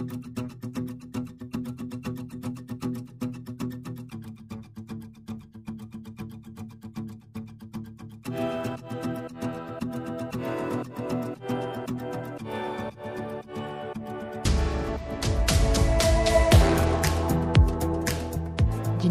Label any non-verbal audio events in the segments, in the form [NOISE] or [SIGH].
Dzień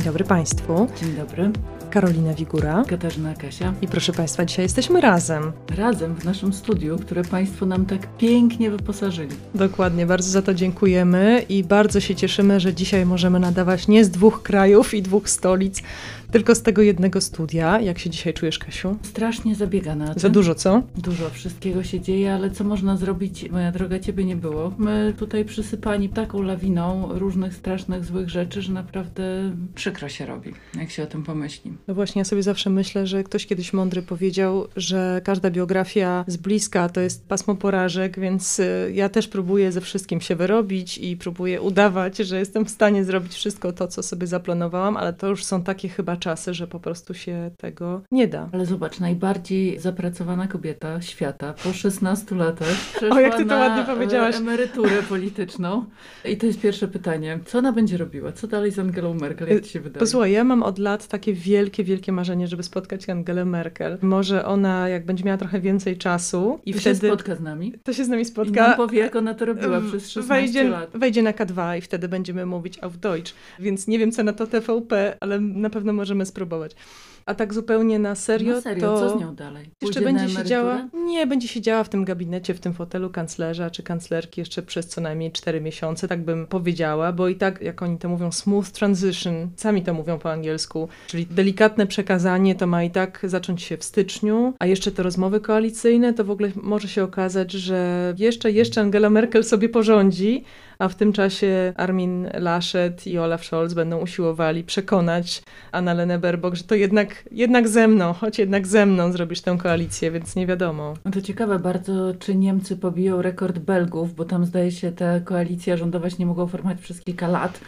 dobry Państwu. Dzień dobry. Karolina Wigura. Katarzyna Kasia. I proszę Państwa, dzisiaj jesteśmy razem. Razem w naszym studiu, które Państwo nam tak pięknie wyposażyli. Dokładnie, bardzo za to dziękujemy i bardzo się cieszymy, że dzisiaj możemy nadawać nie z dwóch krajów i dwóch stolic, tylko z tego jednego studia. Jak się dzisiaj czujesz, Kasiu? Strasznie zabiegana. Za dużo, co? Dużo wszystkiego się dzieje, ale co można zrobić? Moja droga, ciebie nie było. My tutaj przysypani taką lawiną różnych strasznych, złych rzeczy, że naprawdę przykro się robi, jak się o tym pomyśli. No właśnie, ja sobie zawsze myślę, że ktoś kiedyś mądry powiedział, że każda biografia z bliska to jest pasmo porażek, więc y, ja też próbuję ze wszystkim się wyrobić i próbuję udawać, że jestem w stanie zrobić wszystko to, co sobie zaplanowałam, ale to już są takie chyba czasy, że po prostu się tego nie da. Ale zobacz, najbardziej zapracowana kobieta świata po 16 latach [LAUGHS] przeszła O, jak ty to ładnie powiedziałaś. e, emeryturę polityczną. I to jest pierwsze pytanie. Co ona będzie robiła? Co dalej z Angelą Merkel? Jak ci się wydaje? Posłuchaj, ja mam od lat takie wielkie, wielkie marzenie, żeby spotkać Angelę Merkel. Może ona, jak będzie miała trochę więcej czasu i I wtedy... się spotka z nami. To się z nami I spotka. nam powie, jak ona to robiła przez 16 wejdzie, lat. wejdzie na K2 i wtedy będziemy mówić auf Deutsch. Więc nie wiem, co na to TVP, ale na pewno możemy spróbować. A tak zupełnie na serio, No serio, to co z nią dalej? jeszcze Pójdzie na będzie siedziała. Nie, będzie siedziała w tym gabinecie, w tym fotelu kanclerza czy kanclerki jeszcze przez co najmniej 4 miesiące, tak bym powiedziała, bo i tak, jak oni to mówią, smooth transition, sami to mówią po angielsku, czyli delikatne przekazanie to ma i tak zacząć się w styczniu, a jeszcze te rozmowy koalicyjne, to w ogóle może się okazać, że jeszcze, jeszcze Angela Merkel sobie porządzi, a w tym czasie Armin Laschet i Olaf Scholz będą usiłowali przekonać Annalena Baerbock, że to jednak, jednak ze mną, choć jednak ze mną zrobisz tę koalicję, więc nie wiadomo. To ciekawe bardzo, czy Niemcy pobiją rekord Belgów, bo tam zdaje się ta koalicja rządowa się nie mogła formować przez kilka lat,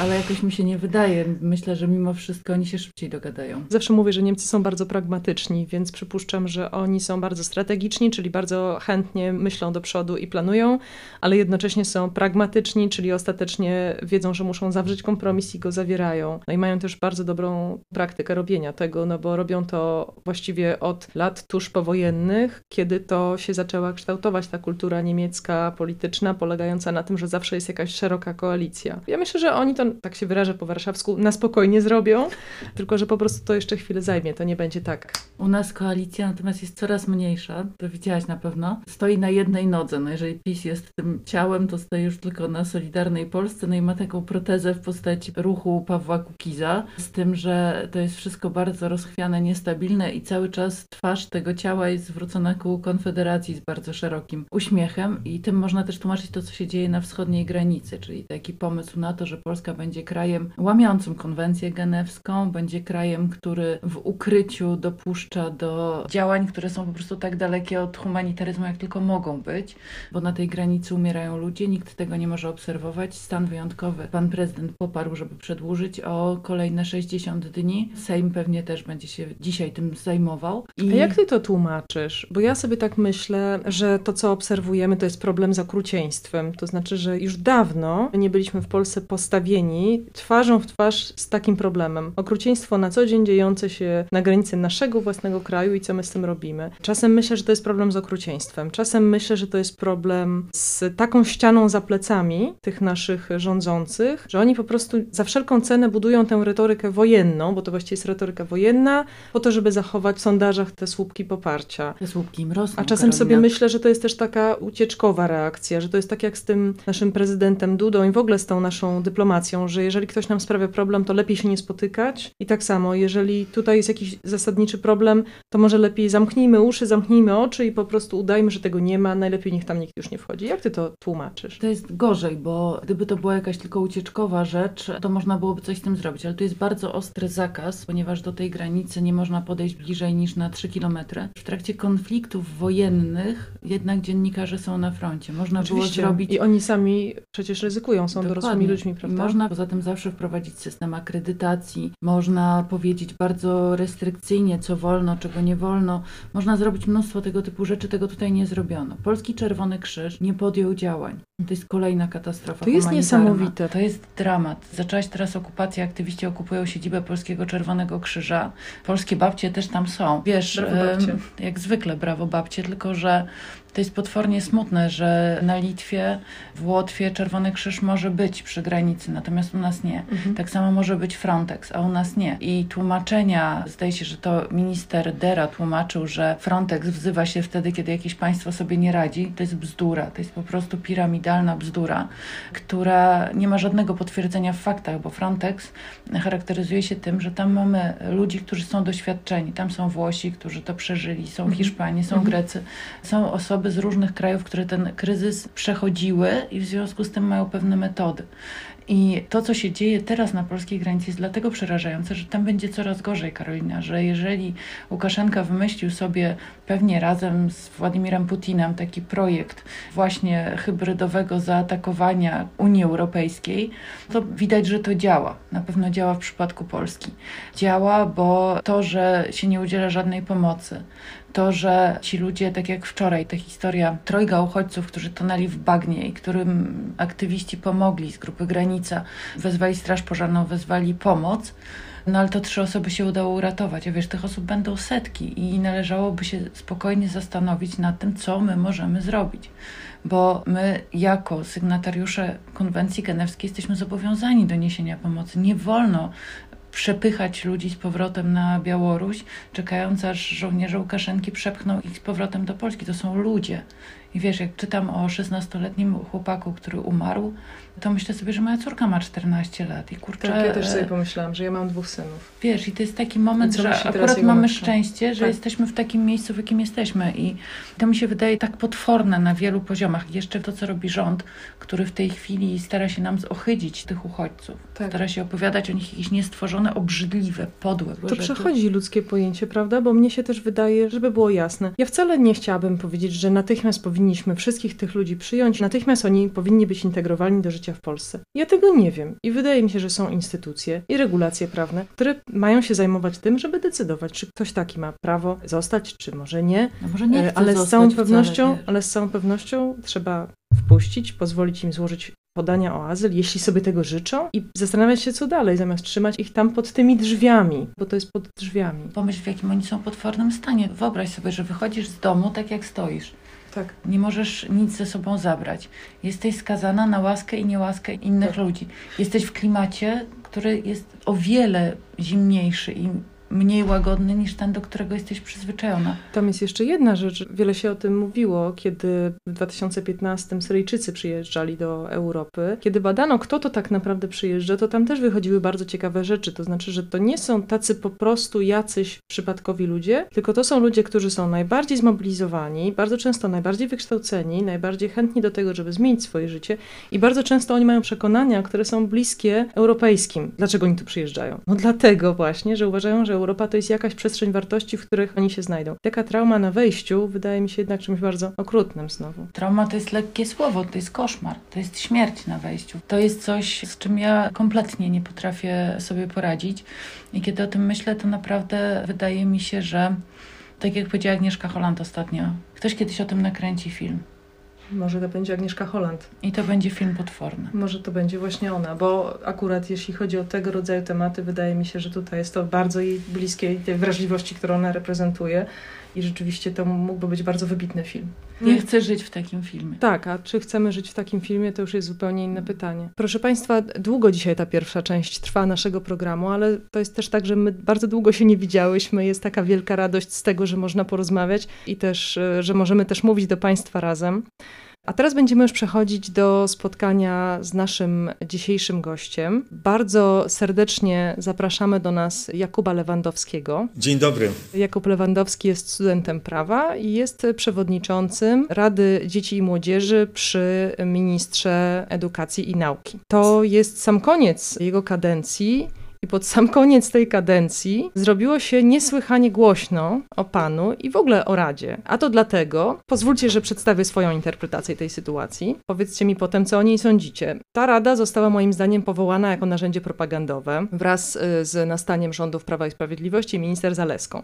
ale jakoś mi się nie wydaje. Myślę, że mimo wszystko oni się szybciej dogadają. Zawsze mówię, że Niemcy są bardzo pragmatyczni, więc przypuszczam, że oni są bardzo strategiczni, czyli bardzo chętnie myślą do przodu i planują, ale jednocześnie są pragmatyczni, czyli ostatecznie wiedzą, że muszą zawrzeć kompromis i go zawierają. No i mają też bardzo dobrą praktykę robienia tego, no bo robią to właściwie od lat tuż powojennych, kiedy to się zaczęła kształtować ta kultura niemiecka polityczna, polegająca na tym, że zawsze jest jakaś szeroka koalicja. Ja myślę, że oni to, tak się wyrażę po warszawsku, na spokojnie zrobią, tylko że po prostu to jeszcze chwilę zajmie, to nie będzie tak. U nas koalicja natomiast jest coraz mniejsza, to widziałaś na pewno. Stoi na jednej nodze, no jeżeli PiS jest tym ciałem, to stoi już tylko na Solidarnej Polsce, no i ma taką protezę w postaci ruchu Pawła Kukiza, z tym, że to jest wszystko bardzo rozchwiane, niestabilne i cały czas twarz tego ciała jest zwrócona ku Konfederacji z bardzo szerokim uśmiechem. I tym można też tłumaczyć to, co się dzieje na wschodniej granicy, czyli taki pomysł na to, że Polska będzie krajem łamiącym konwencję genewską, będzie krajem, który w ukryciu dopuszcza do działań, które są po prostu tak dalekie od humanitaryzmu, jak tylko mogą być, bo na tej granicy umierają ludzie, nikt tego nie może obserwować. Stan wyjątkowy pan prezydent poparł, żeby przedłużyć o kolejne 60 dni. Sejm pewnie też będzie się dzisiaj tym zajmował. I A jak ty to tłumaczysz? Bo ja sobie tak myślę, że to, co obserwujemy, to jest problem z okrucieństwem. To znaczy, że już dawno nie byliśmy w Polsce postawieni twarzą w twarz z takim problemem. Okrucieństwo na co dzień dziejące się na granicy naszego własnego kraju i co my z tym robimy. Czasem myślę, że to jest problem z okrucieństwem. Czasem myślę, że to jest problem z taką ścianą za plecami tych naszych rządzących, że oni po prostu za wszelką cenę budują tę retorykę wojenną, bo to właściwie jest retoryka wojenna, po to, żeby zachować w sondażach te słupki poparcia. te słupki im rosną. A czasem Karolina. sobie myślę, że to jest też taka ucieczkowa reakcja, że to jest tak jak z tym naszym prezydentem Dudą i w ogóle z tą naszą dyplomacją, że jeżeli ktoś nam sprawia problem, to lepiej się nie spotykać. I tak samo, jeżeli tutaj jest jakiś zasadniczy problem, to może lepiej zamknijmy uszy, zamknijmy oczy i po prostu udajmy, że tego nie ma. Najlepiej niech tam nikt już nie wchodzi. Jak ty to tłumaczysz? To jest gorzej, bo gdyby to była jakaś tylko ucieczkowa rzecz, to można byłoby coś z tym zrobić, ale tu jest bardzo ostry zakaz, ponieważ do tej granicy nie można podejść bliżej niż na 3 kilometry. W trakcie konfliktów wojennych jednak dziennikarze są na froncie. Można było Oczywiście. zrobić I oni sami przecież ryzykują, są dorosłymi Dokładnie. ludźmi, I prawda? Można poza tym zawsze wprowadzić system akredytacji, można powiedzieć bardzo restrykcyjnie, co wolno wolno, czego nie wolno. Można zrobić mnóstwo tego typu rzeczy, tego tutaj nie zrobiono. Polski Czerwony Krzyż nie podjął działań. To jest kolejna katastrofa. To jest niesamowite. To jest dramat. Zaczęłaś teraz okupacja, aktywiści okupują siedzibę Polskiego Czerwonego Krzyża. Polskie babcie też tam są. Wiesz, Brawo, jak zwykle brawo babcie, tylko że to jest potwornie smutne, że na Litwie, w Łotwie Czerwony Krzyż może być przy granicy, natomiast u nas nie. Mhm. Tak samo może być Frontex, a u nas nie. I tłumaczenia, zdaje się, że to minister Dera tłumaczył, że Frontex wzywa się wtedy, kiedy jakieś państwo sobie nie radzi. To jest bzdura, to jest po prostu piramidalna bzdura, która nie ma żadnego potwierdzenia w faktach, bo Frontex charakteryzuje się tym, że tam mamy ludzi, którzy są doświadczeni. Tam są Włosi, którzy to przeżyli, są Mhm. Hiszpanie, są Mhm. Grecy, są osoby z różnych krajów, które ten kryzys przechodziły i w związku z tym mają pewne metody. I to, co się dzieje teraz na polskiej granicy, jest dlatego przerażające, że tam będzie coraz gorzej, Karolina, że jeżeli Łukaszenka wymyślił sobie pewnie razem z Władimirem Putinem taki projekt właśnie hybrydowego zaatakowania Unii Europejskiej, to widać, że to działa. Na pewno działa w przypadku Polski. Działa, bo to, że się nie udziela żadnej pomocy, to, że ci ludzie, tak jak wczoraj, ta historia trojga uchodźców, którzy tonęli w bagnie i którym aktywiści pomogli z grupy Granica, wezwali Straż Pożarną, wezwali pomoc, no ale to trzy osoby się udało uratować. A wiesz, tych osób będą setki i należałoby się spokojnie zastanowić nad tym, co my możemy zrobić. Bo my, jako sygnatariusze konwencji genewskiej, jesteśmy zobowiązani do niesienia pomocy. Nie wolno przepychać ludzi z powrotem na Białoruś, czekając aż żołnierze Łukaszenki przepchną ich z powrotem do Polski. To są ludzie. I wiesz, jak czytam o 16-letnim chłopaku, który umarł, to myślę sobie, że moja córka ma 14 lat i kurczę... Tak, ja też sobie e, pomyślałam, że ja mam dwóch synów. Wiesz, i to jest taki moment, że akurat mamy szczęście, że Tak. jesteśmy w takim miejscu, w jakim jesteśmy. I to mi się wydaje tak potworne na wielu poziomach. Jeszcze to, co robi rząd, który w tej chwili stara się nam ochydzić tych uchodźców. Tak. Stara się opowiadać o nich jakieś niestworzone, obrzydliwe, podłe To rzeczy. przechodzi ludzkie pojęcie, prawda? Bo mnie się też wydaje, żeby było jasne. Ja wcale nie chciałabym powiedzieć, że natychmiast powinniśmy wszystkich tych ludzi przyjąć, natychmiast oni powinni być integrowani do życia w Polsce. Ja tego nie wiem i wydaje mi się, że są instytucje i regulacje prawne, które mają się zajmować tym, żeby decydować, czy ktoś taki ma prawo zostać, czy może nie. No może nie E, ale z całą pewnością, ale z całą pewnością trzeba wpuścić, pozwolić im złożyć podania o azyl, jeśli sobie tego życzą i zastanawiać się, co dalej, zamiast trzymać ich tam pod tymi drzwiami, bo to jest pod drzwiami. Pomyśl, w jakim oni są potwornym stanie. Wyobraź sobie, że wychodzisz z domu tak, jak stoisz. Tak. Nie możesz nic ze sobą zabrać. Jesteś skazana na łaskę i niełaskę innych Tak. ludzi. Jesteś w klimacie, który jest o wiele zimniejszy i mniej łagodny niż ten, do którego jesteś przyzwyczajona. Tam jest jeszcze jedna rzecz. Wiele się o tym mówiło, kiedy w 2015 Syryjczycy przyjeżdżali do Europy. Kiedy badano, kto to tak naprawdę przyjeżdża, to tam też wychodziły bardzo ciekawe rzeczy. To znaczy, że to nie są tacy po prostu jacyś przypadkowi ludzie, tylko to są ludzie, którzy są najbardziej zmobilizowani, bardzo często najbardziej wykształceni, najbardziej chętni do tego, żeby zmienić swoje życie i bardzo często oni mają przekonania, które są bliskie europejskim. Dlaczego oni tu przyjeżdżają? No dlatego właśnie, że uważają, że Europa to jest jakaś przestrzeń wartości, w których oni się znajdą. Taka trauma na wejściu wydaje mi się jednak czymś bardzo okrutnym znowu. Trauma to jest lekkie słowo, to jest koszmar, to jest śmierć na wejściu. To jest coś, z czym ja kompletnie nie potrafię sobie poradzić. I kiedy o tym myślę, to naprawdę wydaje mi się, że tak jak powiedziała Agnieszka Holland ostatnio, ktoś kiedyś o tym nakręci film. Może to będzie Agnieszka Holland. I to będzie film potworny. Może to będzie właśnie ona, bo akurat jeśli chodzi o tego rodzaju tematy, wydaje mi się, że tutaj jest to bardzo jej bliskie tej wrażliwości, którą ona reprezentuje. I rzeczywiście to mógłby być bardzo wybitny film. Nie chcę żyć w takim filmie. Tak, a czy chcemy żyć w takim filmie, to już jest zupełnie inne pytanie. Proszę Państwa, długo dzisiaj ta pierwsza część trwa naszego programu, ale to jest też tak, że my bardzo długo się nie widziałyśmy. Jest taka wielka radość z tego, że można porozmawiać i też, e, że możemy też mówić do Państwa razem. A teraz będziemy już przechodzić do spotkania z naszym dzisiejszym gościem. Bardzo serdecznie zapraszamy do nas Jakuba Lewandowskiego. Dzień dobry. Jakub Lewandowski jest studentem prawa i jest przewodniczącym Rady Dzieci i Młodzieży przy ministrze edukacji i nauki. To jest sam koniec jego kadencji. I pod sam koniec tej kadencji zrobiło się niesłychanie głośno o panu i w ogóle o Radzie. A to dlatego, pozwólcie, że przedstawię swoją interpretację tej sytuacji. Powiedzcie mi potem, co o niej sądzicie. Ta Rada została moim zdaniem powołana jako narzędzie propagandowe wraz y, z nastaniem rządów Prawa i Sprawiedliwości i minister Zaleską.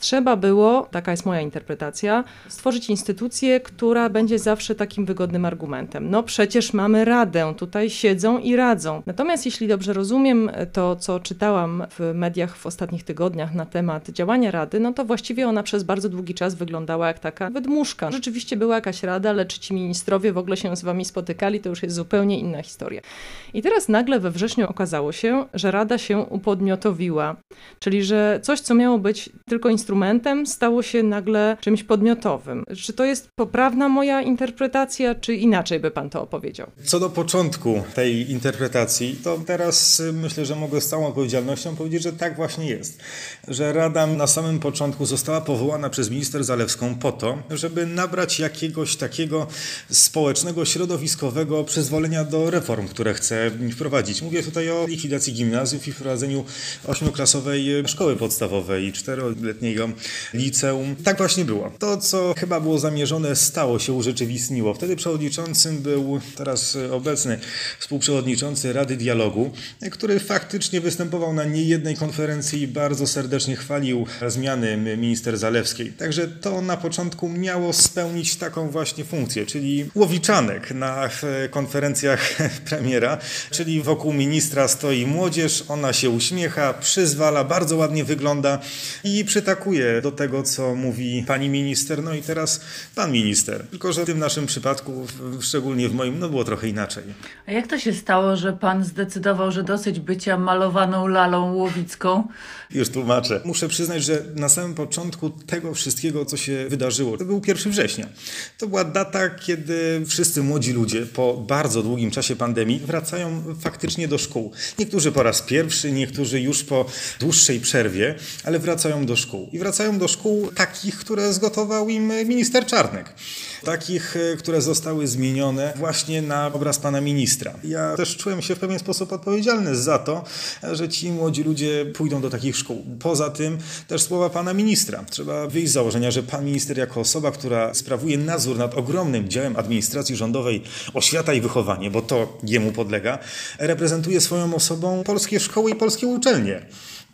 Trzeba było, taka jest moja interpretacja, stworzyć instytucję, która będzie zawsze takim wygodnym argumentem. No przecież mamy Radę, tutaj siedzą i radzą. Natomiast jeśli dobrze rozumiem to, co czytałam w mediach w ostatnich tygodniach na temat działania Rady, no to właściwie ona przez bardzo długi czas wyglądała jak taka wydmuszka. Rzeczywiście była jakaś rada, lecz ci ministrowie w ogóle się z wami spotykali, to już jest zupełnie inna historia. I teraz nagle we wrześniu okazało się, że Rada się upodmiotowiła, czyli że coś, co miało być tylko instrumentem, stało się nagle czymś podmiotowym. Czy to jest poprawna moja interpretacja, czy inaczej by pan to opowiedział? Co do początku tej interpretacji, to teraz y, myślę, że mogę z całą odpowiedzialnością powiedzieć, że tak właśnie jest. Że Rada na samym początku została powołana przez minister Zalewską po to, żeby nabrać jakiegoś takiego społecznego, środowiskowego przyzwolenia do reform, które chce wprowadzić. Mówię tutaj o likwidacji gimnazjów i wprowadzeniu ośmioklasowej szkoły podstawowej i czteroletniego liceum. Tak właśnie było. To, co chyba było zamierzone, stało się, urzeczywistniło. Wtedy przewodniczącym był teraz obecny współprzewodniczący Rady Dialogu, który faktycznie występował na niejednej konferencji i bardzo serdecznie chwalił zmiany minister Zalewskiej. Także to na początku miało spełnić taką właśnie funkcję, czyli łowiczanek na konferencjach [LAUGHS] premiera, czyli wokół ministra stoi młodzież, ona się uśmiecha, przyzwala, bardzo ładnie wygląda i przytakuje do tego, co mówi pani minister, no i teraz pan minister. Tylko, że w tym naszym przypadku, szczególnie w moim, no było trochę inaczej. A jak to się stało, że pan zdecydował, że dosyć bycia malowaną lalą łowicką? Już tłumaczę. Muszę przyznać, że na samym początku tego wszystkiego, co się wydarzyło, to był 1 września. To była data, kiedy wszyscy młodzi ludzie po bardzo długim czasie pandemii wracają faktycznie do szkół. Niektórzy po raz pierwszy, niektórzy już po dłuższej przerwie, ale wracają do szkół. I wracają do szkół takich, które zgotował im minister Czarnek. Takich, e, które zostały zmienione właśnie na obraz pana ministra. Ja też czułem się w pewien sposób odpowiedzialny za to, że ci młodzi ludzie pójdą do takich szkół. Poza tym też słowa pana ministra. Trzeba wyjść z założenia, że pan minister jako osoba, która sprawuje nadzór nad ogromnym działem administracji rządowej oświata i wychowanie, bo to jemu podlega, reprezentuje swoją osobą polskie szkoły i polskie uczelnie.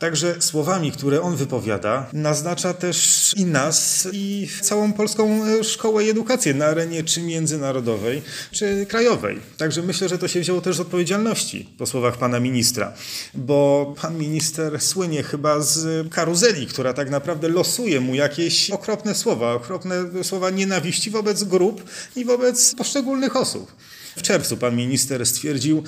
Także słowami, które on wypowiada, naznacza też i nas, i całą polską e, szkołę i edukację na arenie czy międzynarodowej, czy krajowej. Także myślę, że to się wzięło też z odpowiedzialności po słowach pana ministra, bo pan minister słynie chyba z karuzeli, która tak naprawdę losuje mu jakieś okropne słowa, okropne słowa nienawiści wobec grup i wobec poszczególnych osób. W czerwcu pan minister stwierdził,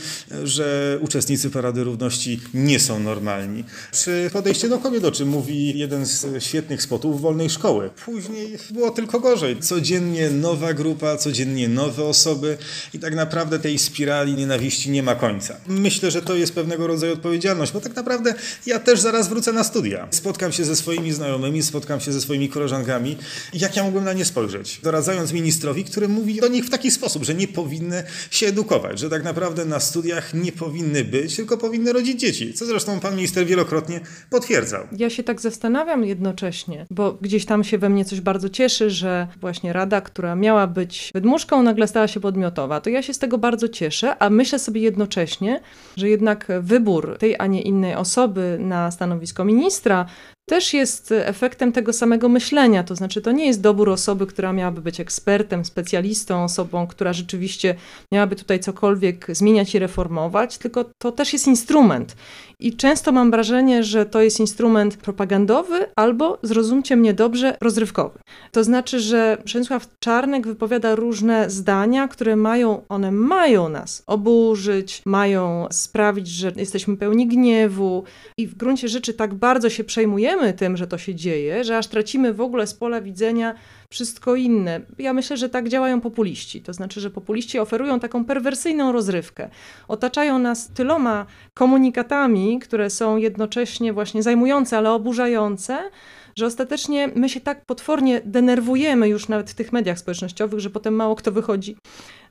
że uczestnicy Parady Równości nie są normalni. Przy podejście do kobiet, o czym mówi jeden z świetnych spotów wolnej szkoły. Później było tylko gorzej. Codziennie nowa grupa, codziennie nowe osoby i tak naprawdę tej spirali nienawiści nie ma końca. Myślę, że to jest pewnego rodzaju odpowiedzialność, bo tak naprawdę ja też zaraz wrócę na studia. Spotkam się ze swoimi znajomymi, spotkam się ze swoimi koleżankami. Jak ja mógłbym na nie spojrzeć? Doradzając ministrowi, który mówi do nich w taki sposób, że nie powinny się edukować, że tak naprawdę na studiach nie powinny być, tylko powinny rodzić dzieci, co zresztą pan minister wielokrotnie potwierdzał. Ja się tak zastanawiam jednocześnie, bo gdzieś tam się we mnie coś bardzo cieszy, że właśnie rada, która miała być wydmuszką, nagle stała się podmiotowa. To ja się z tego bardzo cieszę, a myślę sobie jednocześnie, że jednak wybór tej, a nie innej osoby na stanowisko ministra też jest efektem tego samego myślenia. To znaczy, to nie jest dobór osoby, która miałaby być ekspertem, specjalistą, osobą, która rzeczywiście miałaby tutaj cokolwiek zmieniać i reformować, tylko to też jest instrument. I często mam wrażenie, że to jest instrument propagandowy albo, zrozumcie mnie dobrze, rozrywkowy. To znaczy, że Przemysław Czarnek wypowiada różne zdania, które mają, one mają nas oburzyć, mają sprawić, że jesteśmy pełni gniewu i w gruncie rzeczy tak bardzo się przejmujemy tym, że to się dzieje, że aż tracimy w ogóle z pola widzenia wszystko inne. Ja myślę, że tak działają populiści. To znaczy, że populiści oferują taką perwersyjną rozrywkę. Otaczają nas tyloma komunikatami, które są jednocześnie właśnie zajmujące, ale oburzające, że ostatecznie my się tak potwornie denerwujemy już nawet w tych mediach społecznościowych, że potem mało kto wychodzi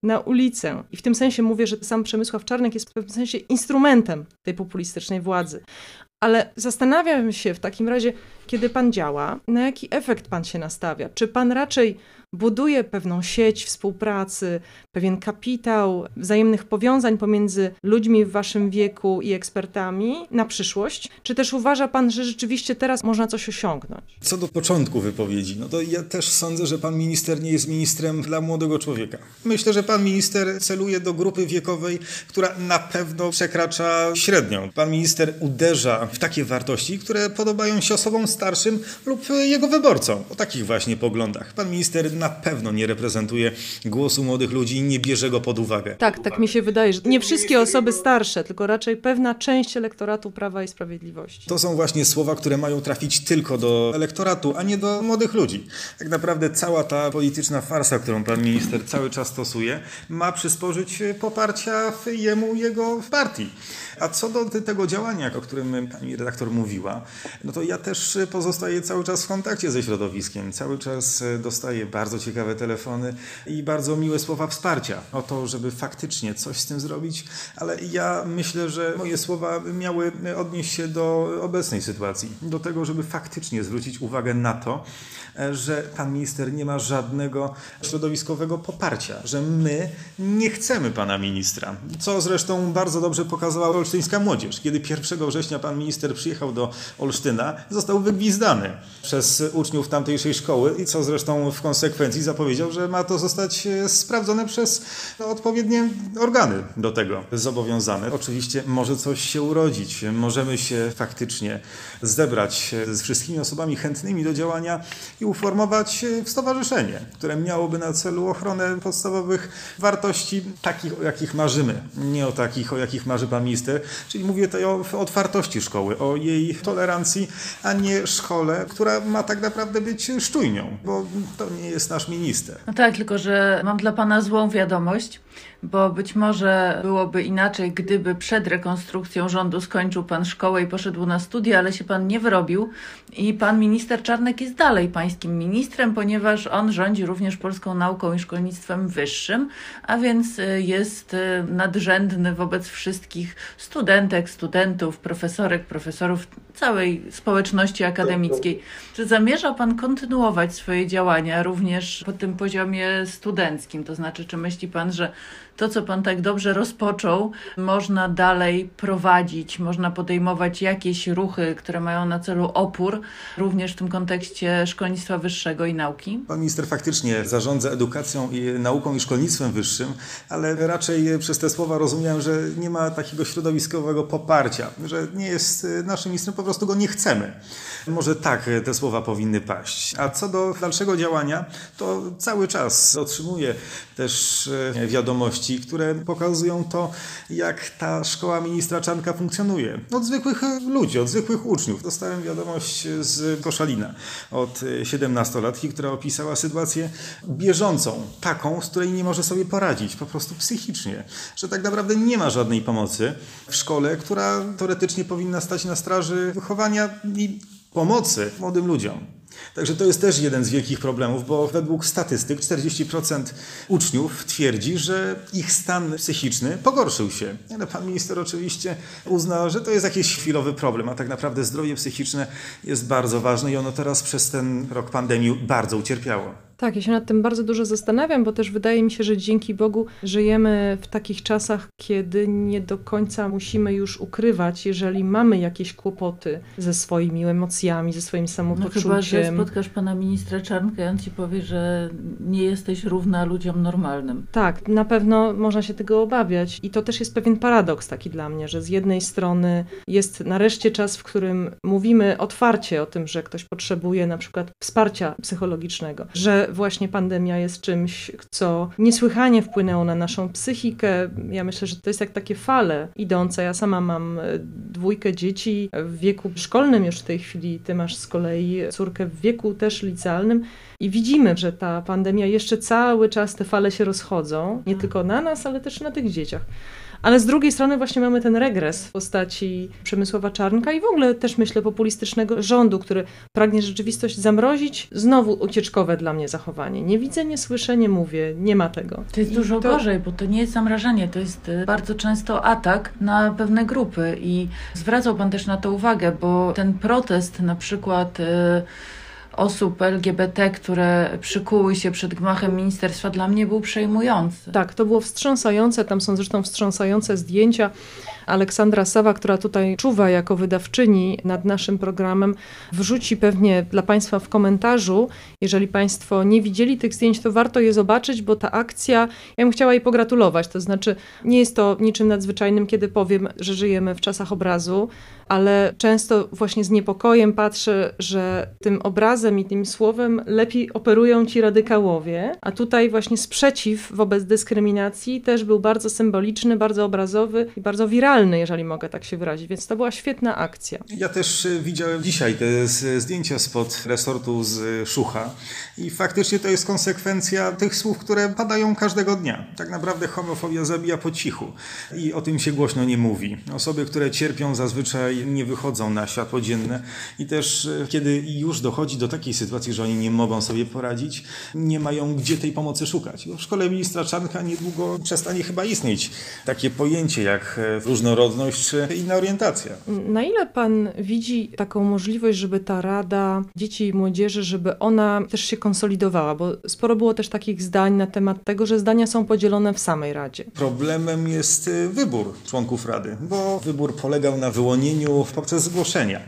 na ulicę. I w tym sensie mówię, że sam Przemysław Czarnek jest w pewnym sensie instrumentem tej populistycznej władzy. Ale zastanawiam się w takim razie, kiedy pan działa, na jaki efekt pan się nastawia? Czy pan raczej buduje pewną sieć współpracy, pewien kapitał wzajemnych powiązań pomiędzy ludźmi w waszym wieku i ekspertami na przyszłość? Czy też uważa pan, że rzeczywiście teraz można coś osiągnąć? Co do początku wypowiedzi, no to ja też sądzę, że pan minister nie jest ministrem dla młodego człowieka. Myślę, że pan minister celuje do grupy wiekowej, która na pewno przekracza średnią. Pan minister uderza w takie wartości, które podobają się osobom starszym lub jego wyborcom o takich właśnie poglądach. Pan minister na pewno nie reprezentuje głosu młodych ludzi i nie bierze go pod uwagę. Tak, tak mi się wydaje, że nie wszystkie osoby starsze, tylko raczej pewna część elektoratu Prawa i Sprawiedliwości. To są właśnie słowa, które mają trafić tylko do elektoratu, a nie do młodych ludzi. Tak naprawdę cała ta polityczna farsa, którą pan minister cały czas stosuje, ma przysporzyć poparcia jemu jego partii. A co do tego działania, o którym pani redaktor mówiła, no to ja też pozostaję cały czas w kontakcie ze środowiskiem. Cały czas dostaję bardzo ciekawe telefony i bardzo miłe słowa wsparcia o to, żeby faktycznie coś z tym zrobić, ale ja myślę, że moje słowa miały odnieść się do obecnej sytuacji, do tego, żeby faktycznie zwrócić uwagę na to, że pan minister nie ma żadnego środowiskowego poparcia, że my nie chcemy pana ministra, co zresztą bardzo dobrze pokazała olsztyńska młodzież. Kiedy 1 września pan minister przyjechał do Olsztyna, został wygwizdany przez uczniów tamtejszej szkoły i co zresztą w konsekwencji zapowiedział, że ma to zostać e, sprawdzone przez odpowiednie organy do tego zobowiązane. Oczywiście może coś się urodzić, możemy się faktycznie zebrać z wszystkimi osobami chętnymi do działania i uformować e, stowarzyszenie, które miałoby na celu ochronę podstawowych wartości, takich, o jakich marzymy, nie o takich, o jakich marzy pan minister. Czyli mówię tutaj o otwartości szkoły, o jej tolerancji, a nie szkole, która ma tak naprawdę być szczujnią, bo to nie jest nasz minister. No tak, tylko że mam dla pana złą wiadomość bo być może byłoby inaczej, gdyby przed rekonstrukcją rządu skończył pan szkołę i poszedł na studia, ale się pan nie wyrobił i pan minister Czarnek jest dalej pańskim ministrem, ponieważ on rządzi również polską nauką i szkolnictwem wyższym, a więc y, jest y, nadrzędny wobec wszystkich studentek, studentów, profesorek, profesorów, całej społeczności akademickiej. Czy zamierza pan kontynuować swoje działania również po tym poziomie studenckim? To znaczy, czy myśli pan, że to, co Pan tak dobrze rozpoczął, można dalej prowadzić, można podejmować jakieś ruchy, które mają na celu opór, również w tym kontekście szkolnictwa wyższego i nauki? Pan minister faktycznie zarządza edukacją i nauką i szkolnictwem wyższym, ale raczej przez te słowa rozumiałem, że nie ma takiego środowiskowego poparcia, że nie jest naszym ministrem, po prostu go nie chcemy. Może tak te słowa powinny paść. A co do dalszego działania, to cały czas otrzymuję też e, wiadomości, które pokazują to, jak ta szkoła ministra Czanka funkcjonuje. Od zwykłych ludzi, od zwykłych uczniów. Dostałem wiadomość z Koszalina od 17-latki, która opisała sytuację bieżącą, taką, z której nie może sobie poradzić, po prostu psychicznie. Że tak naprawdę nie ma żadnej pomocy w szkole, która teoretycznie powinna stać na straży wychowania i pomocy młodym ludziom. Także to jest też jeden z wielkich problemów, bo według statystyk 40% uczniów twierdzi, że ich stan psychiczny pogorszył się. Ale pan minister oczywiście uznał, że to jest jakiś chwilowy problem, a tak naprawdę zdrowie psychiczne jest bardzo ważne i ono teraz przez ten rok pandemii bardzo ucierpiało. Tak, ja się nad tym bardzo dużo zastanawiam, bo też wydaje mi się, że dzięki Bogu żyjemy w takich czasach, kiedy nie do końca musimy już ukrywać, jeżeli mamy jakieś kłopoty ze swoimi emocjami, ze swoim samopoczuciem. No chyba, że spotkasz pana ministra Czarnka i on ci powie, że nie jesteś równa ludziom normalnym. Tak, na pewno można się tego obawiać i to też jest pewien paradoks taki dla mnie, że z jednej strony jest nareszcie czas, w którym mówimy otwarcie o tym, że ktoś potrzebuje na przykład wsparcia psychologicznego, że właśnie pandemia jest czymś, co niesłychanie wpłynęło na naszą psychikę. Ja myślę, że to jest jak takie fale idące. Ja sama mam e, dwójkę dzieci w wieku szkolnym już w tej chwili. Ty masz z kolei córkę w wieku też licealnym. I widzimy, że ta pandemia jeszcze cały czas te fale się rozchodzą, nie tylko na nas, ale też na tych dzieciach. Ale z drugiej strony właśnie mamy ten regres w postaci Przemysława Czarnka i w ogóle też myślę populistycznego rządu, który pragnie rzeczywistość zamrozić. Znowu ucieczkowe dla mnie zachowanie. Nie widzę, nie słyszę, nie mówię, nie ma tego. To jest I dużo to- gorzej, bo to nie jest zamrażanie, to jest y, bardzo często atak na pewne grupy i zwracał Pan też na to uwagę, bo ten protest na przykład y, osób LGBT, które przykuły się przed gmachem ministerstwa dla mnie był przejmujący. Tak, to było wstrząsające. Tam są zresztą wstrząsające zdjęcia. Aleksandra Sawa, która tutaj czuwa jako wydawczyni nad naszym programem, wrzuci pewnie dla Państwa w komentarzu. Jeżeli Państwo nie widzieli tych zdjęć, to warto je zobaczyć, bo ta akcja, ja bym chciała jej pogratulować. To znaczy, nie jest to niczym nadzwyczajnym, kiedy powiem, że żyjemy w czasach obrazu, ale często właśnie z niepokojem patrzę, że tym obrazem i tym słowem lepiej operują ci radykałowie, a tutaj właśnie sprzeciw wobec dyskryminacji też był bardzo symboliczny, bardzo obrazowy i bardzo wiralny, jeżeli mogę tak się wyrazić, więc to była świetna akcja. Ja też e, widziałem dzisiaj te zdjęcia spod resortu z e, Szucha i faktycznie to jest konsekwencja tych słów, które padają każdego dnia. Tak naprawdę homofobia zabija po cichu i o tym się głośno nie mówi. Osoby, które cierpią zazwyczaj nie wychodzą na światło dzienne i też e, kiedy już dochodzi do takiej sytuacji, że oni nie mogą sobie poradzić, nie mają gdzie tej pomocy szukać. W szkole ministra Czarnka niedługo przestanie chyba istnieć takie pojęcie jak e, różnorodność czy inna orientacja. Na ile pan widzi taką możliwość, żeby ta Rada Dzieci i Młodzieży, żeby ona też się konsolidowała? Bo sporo było też takich zdań na temat tego, że zdania są podzielone w samej Radzie. Problemem jest y, wybór członków Rady, bo wybór polegał na wyłonieniu poprzez zgłoszenia,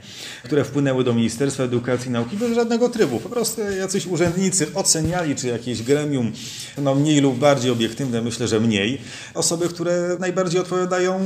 które wpłynęły do Ministerstwa Edukacji i Nauki bez żadnego trybu. Po prostu jacyś urzędnicy oceniali, czy jakieś gremium, no mniej lub bardziej obiektywne, myślę, że mniej, osoby, które najbardziej odpowiadają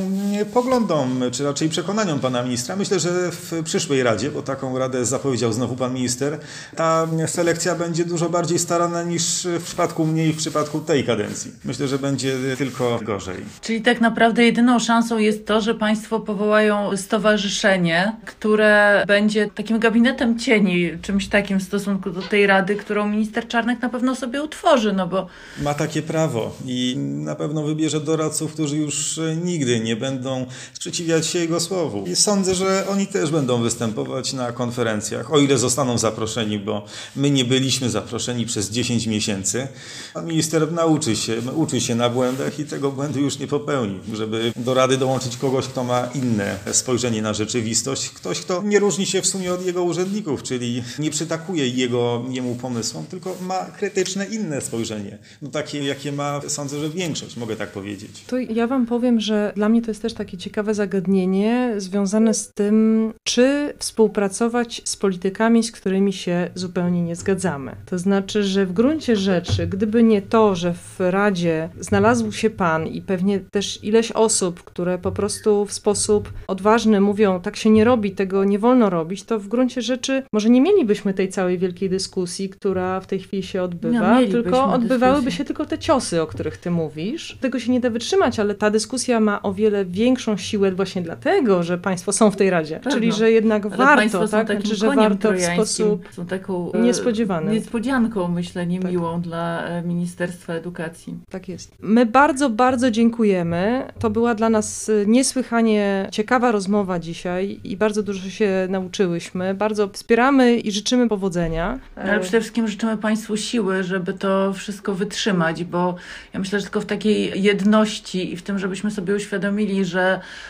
poglądom, czy raczej przekonaniom pana ministra. Myślę, że w przyszłej Radzie, bo taką radę zapowiedział znowu pan minister, ta selekcja będzie dużo bardziej starana niż w przypadku mnie i w przypadku tej kadencji. Myślę, że będzie tylko gorzej. Czyli tak naprawdę jedyną szansą jest to, że Państwo powołają stowarzyszenie, które będzie takim gabinetem cieni, czymś takim w stosunku do tej rady, którą minister Czarnek na pewno sobie utworzy, no bo Ma takie prawo i na pewno wybierze doradców, którzy już nigdy nie będą sprzeciwiać się jego słowu. I sądzę, że oni też będą występować na konferencjach, o ile zostaną zaproszeni, bo my nie byliśmy zaproszeni przez 10 miesięcy. Pan minister nauczy się, uczy się na błędach i tego błędu już nie popełni, żeby do rady dołączyć kogoś, kto ma inne spojrzenie na rzeczywistość, ktoś, kto nie różni się w sumie od jego urzędników, czyli nie przytakuje jego, jemu pomysłom, tylko ma krytyczne inne spojrzenie. No takie, jakie ma, sądzę, że większość, mogę tak powiedzieć. To ja Wam powiem, że dla mnie to jest też takie ciekawe zagadnienie związane z tym, czy współpracować z politykami, z którymi się zupełnie nie zgadzamy. To znaczy, że w gruncie rzeczy, gdyby nie to, że w Radzie znalazł się Pan i pewnie też ileś osób, które po prostu w sposób odważny mówią, tak się nie robi, tego nie wolno robić, to w gruncie rzeczy może nie mielibyśmy tej całej wielkiej dyskusji, która w tej chwili się odbywa, No, tylko odbywałyby dyskusję. się tylko te ciosy, o których ty mówisz. Tego się nie da wytrzymać, ale ta dyskusja ma o wiele większą siłę właśnie dlatego, że państwo są w tej Radzie. Pewno. Czyli, że jednak Ale warto, tak? Znaczy, że warto w sposób są taką e, niespodziewanym. niespodzianką, myślę, niemiłą dla e, Ministerstwa Edukacji. Tak jest. My bardzo, bardzo dziękujemy. To była dla nas y, niesłychanie ciekawa rozmowa dzisiaj i bardzo dużo się nauczyłyśmy. Bardzo wspieramy i życzymy powodzenia. Ale przede wszystkim życzymy Państwu siły, żeby to wszystko wytrzymać, bo ja myślę, że tylko w takiej jedności i w tym, żebyśmy sobie uświadomili, że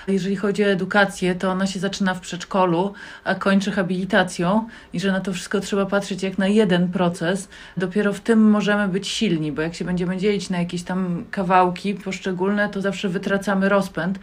jeżeli chodzi o edukację, to ona się zaczyna w przedszkolu, a kończy habilitacją i że na to wszystko trzeba patrzeć jak na jeden proces. Dopiero w tym możemy być silni, bo jak się będziemy dzielić na jakieś tam kawałki poszczególne, to zawsze wytracamy rozpęd.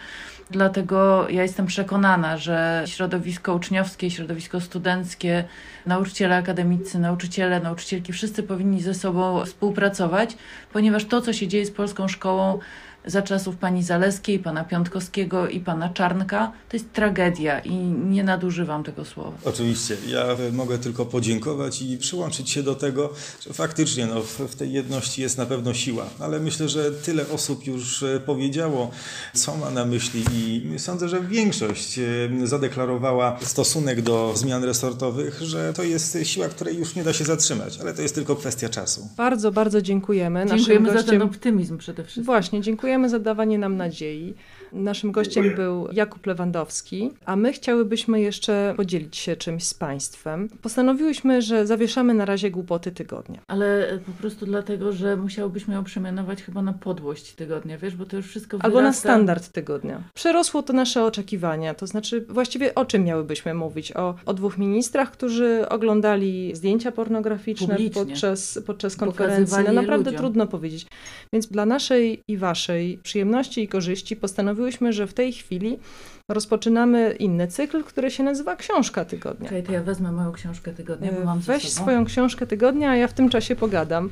Dlatego ja jestem przekonana, że środowisko uczniowskie, środowisko studenckie, nauczyciele akademicy, nauczyciele, nauczycielki, wszyscy powinni ze sobą współpracować, ponieważ to, co się dzieje z polską szkołą za czasów pani Zaleskiej, pana Piątkowskiego i pana Czarnka, to jest tragedia i nie nadużywam tego słowa. Oczywiście, ja mogę tylko podziękować i przyłączyć się do tego, że faktycznie no, w, tej jedności jest na pewno siła, ale myślę, że tyle osób już e, powiedziało, co ma na myśli i sądzę, że większość e, zadeklarowała stosunek do zmian resortowych, że to jest siła, której już nie da się zatrzymać, ale to jest tylko kwestia czasu. Bardzo, bardzo dziękujemy. Naszym Dziękujemy za gościem... ten optymizm przede wszystkim. Właśnie, dziękujemy za dawanie nam nadziei. Naszym gościem był Jakub Lewandowski, a my chciałybyśmy jeszcze podzielić się czymś z Państwem. Postanowiłyśmy, że zawieszamy na razie głupoty tygodnia. Ale po prostu dlatego, że musiałbyśmy ją przemianować chyba na podłość tygodnia, wiesz, bo to już wszystko Albo wyrasta... na standard tygodnia. Przerosło to nasze oczekiwania, to znaczy właściwie o czym miałybyśmy mówić? O, o dwóch ministrach, którzy oglądali zdjęcia pornograficzne Publicznie. podczas, podczas konferencji. No naprawdę ludziom. trudno powiedzieć. Więc dla naszej i waszej przyjemności i korzyści postanowiłyśmy, że w tej chwili rozpoczynamy inny cykl, który się nazywa Książka Tygodnia. Okej, to ja wezmę moją książkę tygodnia, bo mam Weź swoją książkę tygodnia, a ja w tym czasie pogadam.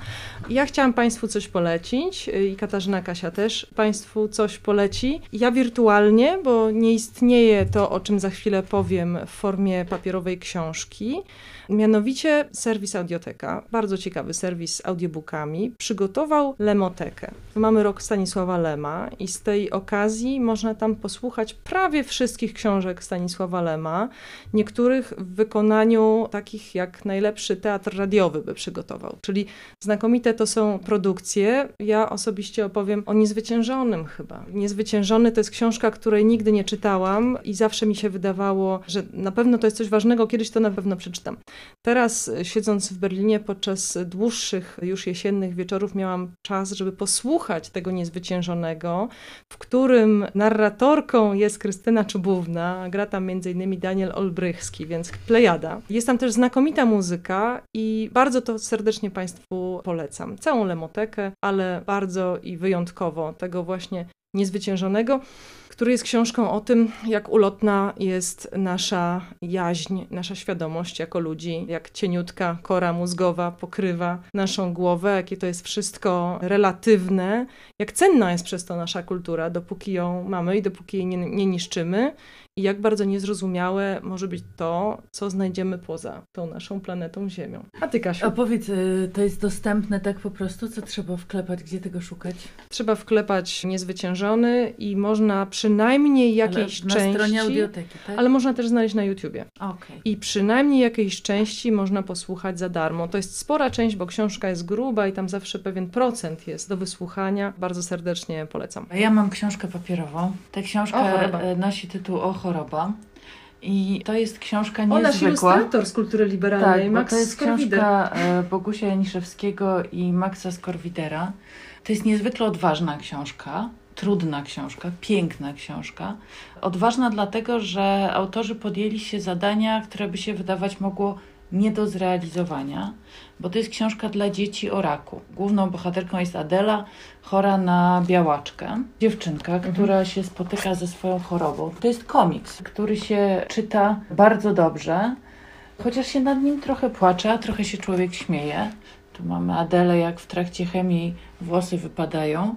Ja chciałam Państwu coś polecić y, i Katarzyna Kasia też Państwu coś poleci. Ja wirtualnie, bo nie istnieje to, o czym za chwilę powiem w formie papierowej książki. Mianowicie serwis Audioteka, bardzo ciekawy serwis z audiobookami, przygotował Lemotekę. Mamy rok Stanisława Lema i z tej okazji można tam posłuchać prawie wszystkich książek Stanisława Lema, niektórych w wykonaniu takich jak najlepszy teatr radiowy by przygotował. Czyli znakomite to są produkcje. Ja osobiście opowiem o Niezwyciężonym chyba. Niezwyciężony to jest książka, której nigdy nie czytałam i zawsze mi się wydawało, że na pewno to jest coś ważnego, kiedyś to na pewno przeczytam. Teraz y, siedząc w Berlinie podczas dłuższych już jesiennych wieczorów miałam czas, żeby posłuchać tego Niezwyciężonego, w którym narratorką jest Krystyna Czubówna, gra tam m.in. Daniel Olbrychski, więc plejada. Jest tam też znakomita muzyka i bardzo to serdecznie Państwu polecam. Całą lemotekę, ale bardzo i wyjątkowo tego właśnie Niezwyciężonego, który jest książką o tym, jak ulotna jest nasza jaźń, nasza świadomość jako ludzi, jak cieniutka kora mózgowa pokrywa naszą głowę, jakie to jest wszystko relatywne, jak cenna jest przez to nasza kultura, dopóki ją mamy i dopóki jej nie, nie niszczymy. I jak bardzo niezrozumiałe może być to, co znajdziemy poza tą naszą planetą Ziemią. A ty, Kasiu? A powiedz, y, to jest dostępne tak po prostu? Co trzeba wklepać? Gdzie tego szukać? Trzeba wklepać niezwyciężony i można przynajmniej jakiejś Ale na części... stronie audioteki, tak? Ale można też znaleźć na YouTubie. Okej. I przynajmniej jakiejś części można posłuchać za darmo. To jest spora część, bo książka jest gruba i tam zawsze pewien procent jest do wysłuchania. Bardzo serdecznie polecam. Ja mam książkę papierową. Ta książka O, e, nosi tytuł O choroba. I to jest książka O, nasz niezwykła. ilustrator z kultury liberalnej, Tak, Max to jest Skorwider. książka e, Bogusia Janiszewskiego i Maxa Skorwidera. To jest niezwykle odważna książka, trudna książka, piękna książka. Odważna dlatego, że autorzy podjęli się zadania, które by się wydawać mogło nie do zrealizowania, bo to jest książka dla dzieci o raku. Główną bohaterką jest Adela, chora na białaczkę. Dziewczynka, która się spotyka ze swoją chorobą. To jest komiks, który się czyta bardzo dobrze, chociaż się nad nim trochę płacze, a trochę się człowiek śmieje. Tu mamy Adelę, jak w trakcie chemii włosy wypadają.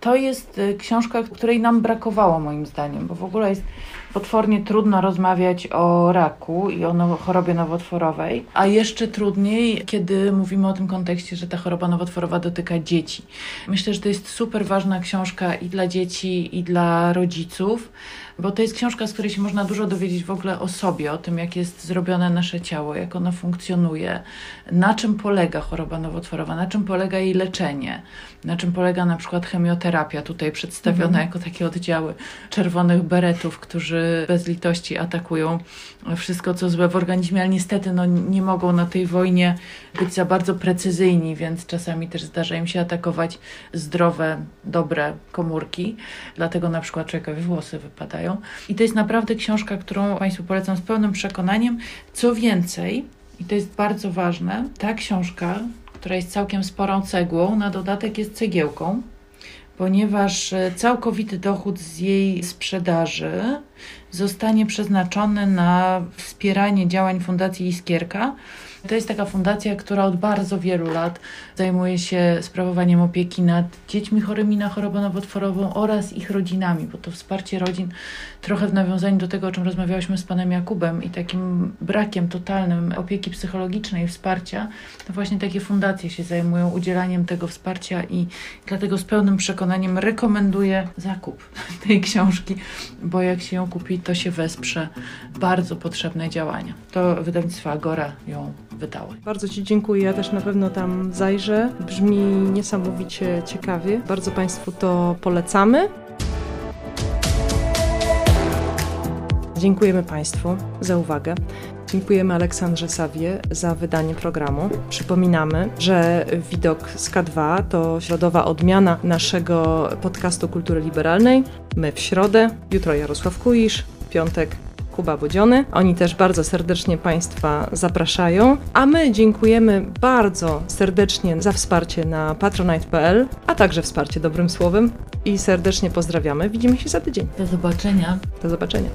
To jest y, książka, której nam brakowało moim zdaniem, bo w ogóle jest potwornie trudno rozmawiać o raku i o now- chorobie nowotworowej, a jeszcze trudniej, kiedy mówimy o tym kontekście, że ta choroba nowotworowa dotyka dzieci. Myślę, że to jest super ważna książka i dla dzieci, i dla rodziców, bo to jest książka, z której się można dużo dowiedzieć w ogóle o sobie, o tym, jak jest zrobione nasze ciało, jak ono funkcjonuje, na czym polega choroba nowotworowa, na czym polega jej leczenie, na czym polega na przykład chemioterapia, tutaj przedstawiona jako takie oddziały czerwonych beretów, którzy bez litości atakują wszystko, co złe w organizmie, ale niestety no, nie mogą na tej wojnie być za bardzo precyzyjni, więc czasami też zdarza im się atakować zdrowe, dobre komórki. Dlatego na przykład człowiekowi włosy wypadają. I to jest naprawdę książka, którą Państwu polecam z pełnym przekonaniem. Co więcej, i to jest bardzo ważne, ta książka, która jest całkiem sporą cegłą, na dodatek jest cegiełką, ponieważ e, całkowity dochód z jej sprzedaży zostanie przeznaczony na wspieranie działań Fundacji Iskierka. To jest taka fundacja, która od bardzo wielu lat zajmuje się sprawowaniem opieki nad dziećmi chorymi na chorobę nowotworową oraz ich rodzinami, bo to wsparcie rodzin trochę w nawiązaniu do tego, o czym rozmawiałyśmy z panem Jakubem i takim brakiem totalnym opieki psychologicznej, wsparcia, to właśnie takie fundacje się zajmują udzielaniem tego wsparcia i dlatego z pełnym przekonaniem rekomenduję zakup [LAUGHS] tej książki, bo jak się ją kupi, to się wesprze bardzo potrzebne działania. To wydawnictwo Agora ją wydało. Bardzo Ci dziękuję. Ja też na pewno tam zajrzę. Brzmi niesamowicie ciekawie. Bardzo Państwu to polecamy. Dziękujemy Państwu za uwagę. Dziękujemy Aleksandrze Sawie za wydanie programu. Przypominamy, że Widok z K2 to środowa odmiana naszego podcastu kultury liberalnej. My w środę, jutro Jarosław Kuisz, w piątek Kuba Bodziony. Oni też bardzo serdecznie Państwa zapraszają, a my dziękujemy bardzo serdecznie za wsparcie na patronite.pl, a także wsparcie dobrym słowem i serdecznie pozdrawiamy. Widzimy się za tydzień. Do zobaczenia. Do zobaczenia.